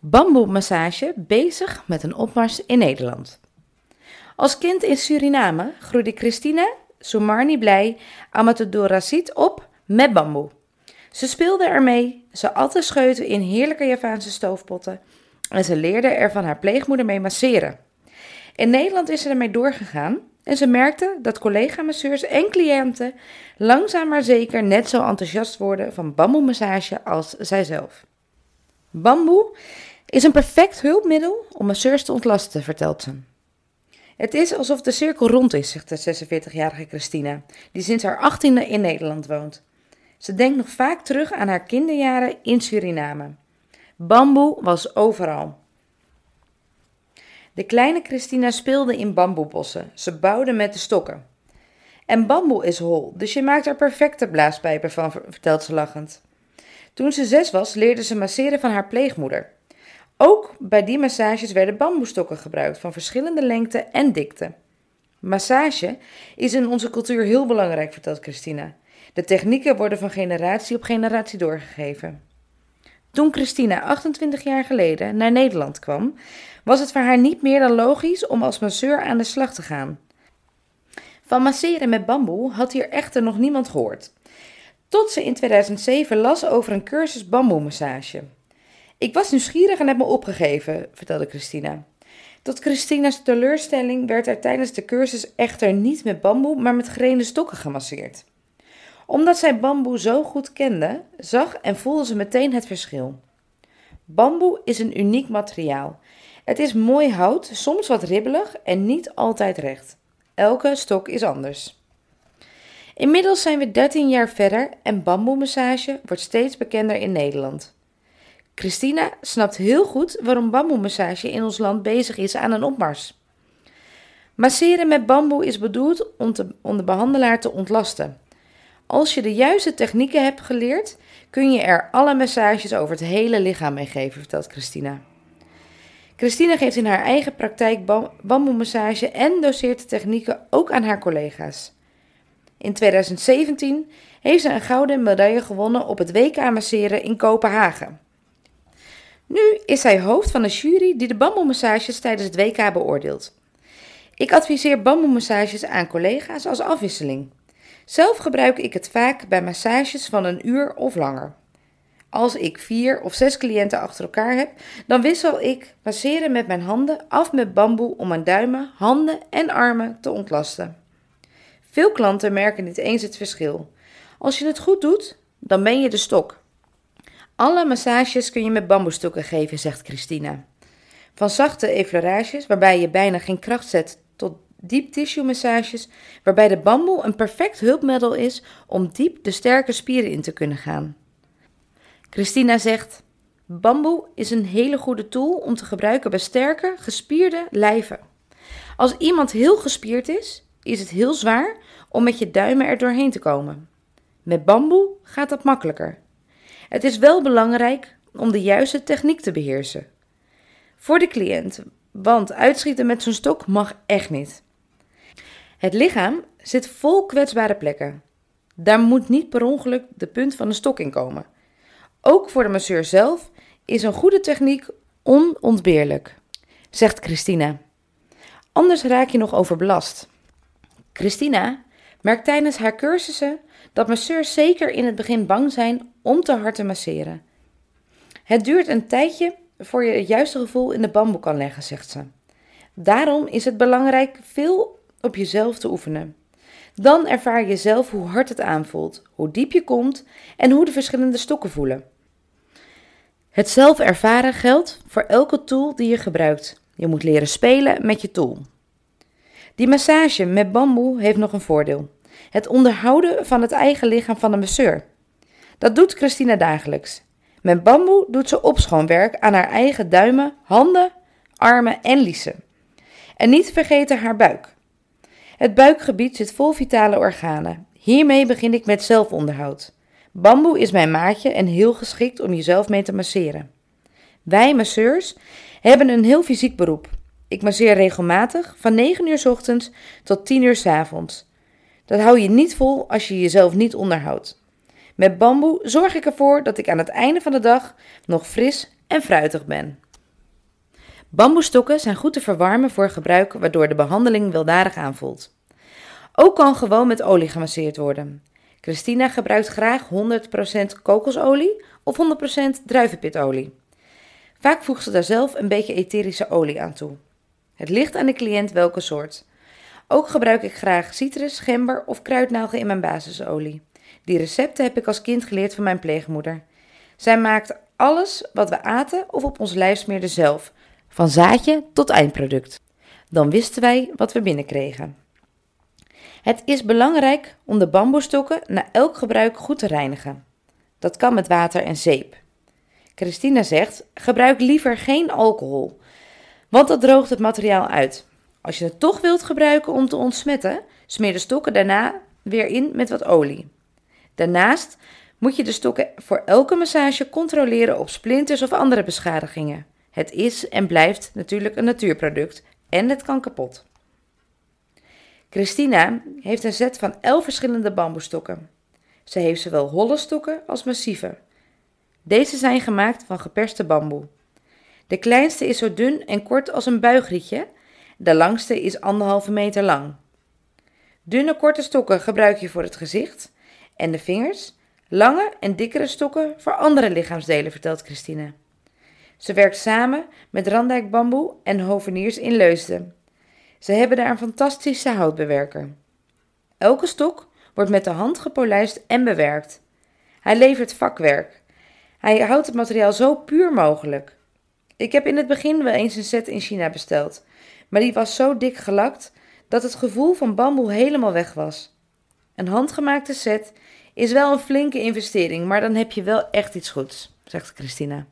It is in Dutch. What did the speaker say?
Bamboemassage bezig met een opmars in Nederland. Als kind in Suriname groeide Christina Soumarni Blij Amatadoracit op met bamboe. Ze speelde ermee, ze atte scheuten in heerlijke Javaanse stoofpotten en ze leerde er van haar pleegmoeder mee masseren. In Nederland is ze ermee doorgegaan en ze merkte dat collega-masseurs en cliënten langzaam maar zeker net zo enthousiast worden van bamboemassage als zijzelf. Bamboe is een perfect hulpmiddel om masseurs te ontlasten, vertelt ze. Het is alsof de cirkel rond is, zegt de 46-jarige Christina, die sinds haar achttiende in Nederland woont. Ze denkt nog vaak terug aan haar kinderjaren in Suriname. Bamboe was overal. De kleine Christina speelde in bamboebossen. Ze bouwde met de stokken. En bamboe is hol, dus je maakt er perfecte blaaspijpen van, vertelt ze lachend. Toen ze zes was, leerde ze masseren van haar pleegmoeder. Ook bij die massages werden bamboestokken gebruikt van verschillende lengte en dikte. Massage is in onze cultuur heel belangrijk, vertelt Christina. De technieken worden van generatie op generatie doorgegeven. Toen Christina 28 jaar geleden naar Nederland kwam, was het voor haar niet meer dan logisch om als masseur aan de slag te gaan. Van masseren met bamboe had hier echter nog niemand gehoord. Tot ze in 2007 las over een cursus bamboemassage. Ik was nieuwsgierig en heb me opgegeven, vertelde Christina. Tot Christina's teleurstelling werd er tijdens de cursus echter niet met bamboe, maar met grene stokken gemasseerd. Omdat zij bamboe zo goed kende, zag en voelde ze meteen het verschil. Bamboe is een uniek materiaal. Het is mooi hout, soms wat ribbelig en niet altijd recht. Elke stok is anders. Inmiddels zijn we 13 jaar verder en bamboemassage wordt steeds bekender in Nederland. Christina snapt heel goed waarom bamboemassage in ons land bezig is aan een opmars. Masseren met bamboe is bedoeld om, de behandelaar te ontlasten. Als je de juiste technieken hebt geleerd, kun je er alle massages over het hele lichaam mee geven, vertelt Christina. Christina geeft in haar eigen praktijk bamboemassage en doseert de technieken ook aan haar collega's. In 2017 heeft ze een gouden medaille gewonnen op het WK masseren in Kopenhagen. Nu is zij hoofd van een jury die de bamboemassages tijdens het WK beoordeelt. Ik adviseer bamboemassages aan collega's als afwisseling. Zelf gebruik ik het vaak bij massages van een uur of langer. Als ik vier of zes cliënten achter elkaar heb, dan wissel ik masseren met mijn handen af met bamboe om mijn duimen, handen en armen te ontlasten. Veel klanten merken niet eens het verschil. Als je het goed doet, dan ben je de stok. Alle massages kun je met bamboestokken geven, zegt Christina. Van zachte effleurages, waarbij je bijna geen kracht zet, tot diep tissue massages, waarbij de bamboe een perfect hulpmiddel is om diep de sterke spieren in te kunnen gaan. Christina zegt: Bamboe is een hele goede tool om te gebruiken bij sterke, gespierde lijven. Als iemand heel gespierd is, is het heel zwaar om met je duimen er doorheen te komen. Met bamboe gaat dat makkelijker. Het is wel belangrijk om de juiste techniek te beheersen. Voor de cliënt, want uitschieten met zo'n stok mag echt niet. Het lichaam zit vol kwetsbare plekken. Daar moet niet per ongeluk de punt van een stok in komen. Ook voor de masseur zelf is een goede techniek onontbeerlijk, zegt Christina. Anders raak je nog overbelast. Christina merkt tijdens haar cursussen dat masseurs zeker in het begin bang zijn om te hard te masseren. Het duurt een tijdje voor je het juiste gevoel in de bamboe kan leggen, zegt ze. Daarom is het belangrijk veel op jezelf te oefenen. Dan ervaar je zelf hoe hard het aanvoelt, hoe diep je komt en hoe de verschillende stokken voelen. Het zelf ervaren geldt voor elke tool die je gebruikt. Je moet leren spelen met je tool. Die massage met bamboe heeft nog een voordeel: het onderhouden van het eigen lichaam van de masseur. Dat doet Christina dagelijks. Met bamboe doet ze opschoonwerk aan haar eigen duimen, handen, armen en liezen. En niet vergeten haar buik. Het buikgebied zit vol vitale organen. Hiermee begin ik met zelfonderhoud. Bamboe is mijn maatje en heel geschikt om jezelf mee te masseren. Wij masseurs hebben een heel fysiek beroep. Ik masseer regelmatig van 9 uur s ochtends tot 10 uur s avonds. Dat hou je niet vol als je jezelf niet onderhoudt. Met bamboe zorg ik ervoor dat ik aan het einde van de dag nog fris en fruitig ben. Bamboestokken zijn goed te verwarmen voor gebruik, waardoor de behandeling weldadig aanvoelt. Ook kan gewoon met olie gemasseerd worden. Christina gebruikt graag 100% kokosolie of 100% druivenpitolie. Vaak voegt ze daar zelf een beetje etherische olie aan toe. Het ligt aan de cliënt welke soort. Ook gebruik ik graag citrus, gember of kruidnagel in mijn basisolie. Die recepten heb ik als kind geleerd van mijn pleegmoeder. Zij maakt alles wat we aten of op ons lijf smeerden zelf, van zaadje tot eindproduct. Dan wisten wij wat we binnenkregen. Het is belangrijk om de bamboestokken na elk gebruik goed te reinigen. Dat kan met water en zeep. Christina zegt: gebruik liever geen alcohol, want dat droogt het materiaal uit. Als je het toch wilt gebruiken om te ontsmetten, smeer de stokken daarna weer in met wat olie. Daarnaast moet je de stokken voor elke massage controleren op splinters of andere beschadigingen. Het is en blijft natuurlijk een natuurproduct en het kan kapot. Christina heeft een set van 11 verschillende bamboestokken. Ze heeft zowel holle stokken als massieve. Deze zijn gemaakt van geperste bamboe. De kleinste is zo dun en kort als een buigrietje, de langste is anderhalve meter lang. Dunne korte stokken gebruik je voor het gezicht en de vingers, lange en dikkere stokken voor andere lichaamsdelen, vertelt Christine. Ze werkt samen met Randijk Bamboe en Hoveniers in Leusden. Ze hebben daar een fantastische houtbewerker. Elke stok wordt met de hand gepolijst en bewerkt. Hij levert vakwerk. Hij houdt het materiaal zo puur mogelijk. Ik heb in het begin wel eens een set in China besteld, maar die was zo dik gelakt dat het gevoel van bamboe helemaal weg was. Een handgemaakte set is wel een flinke investering, maar dan heb je wel echt iets goeds, zegt Christina.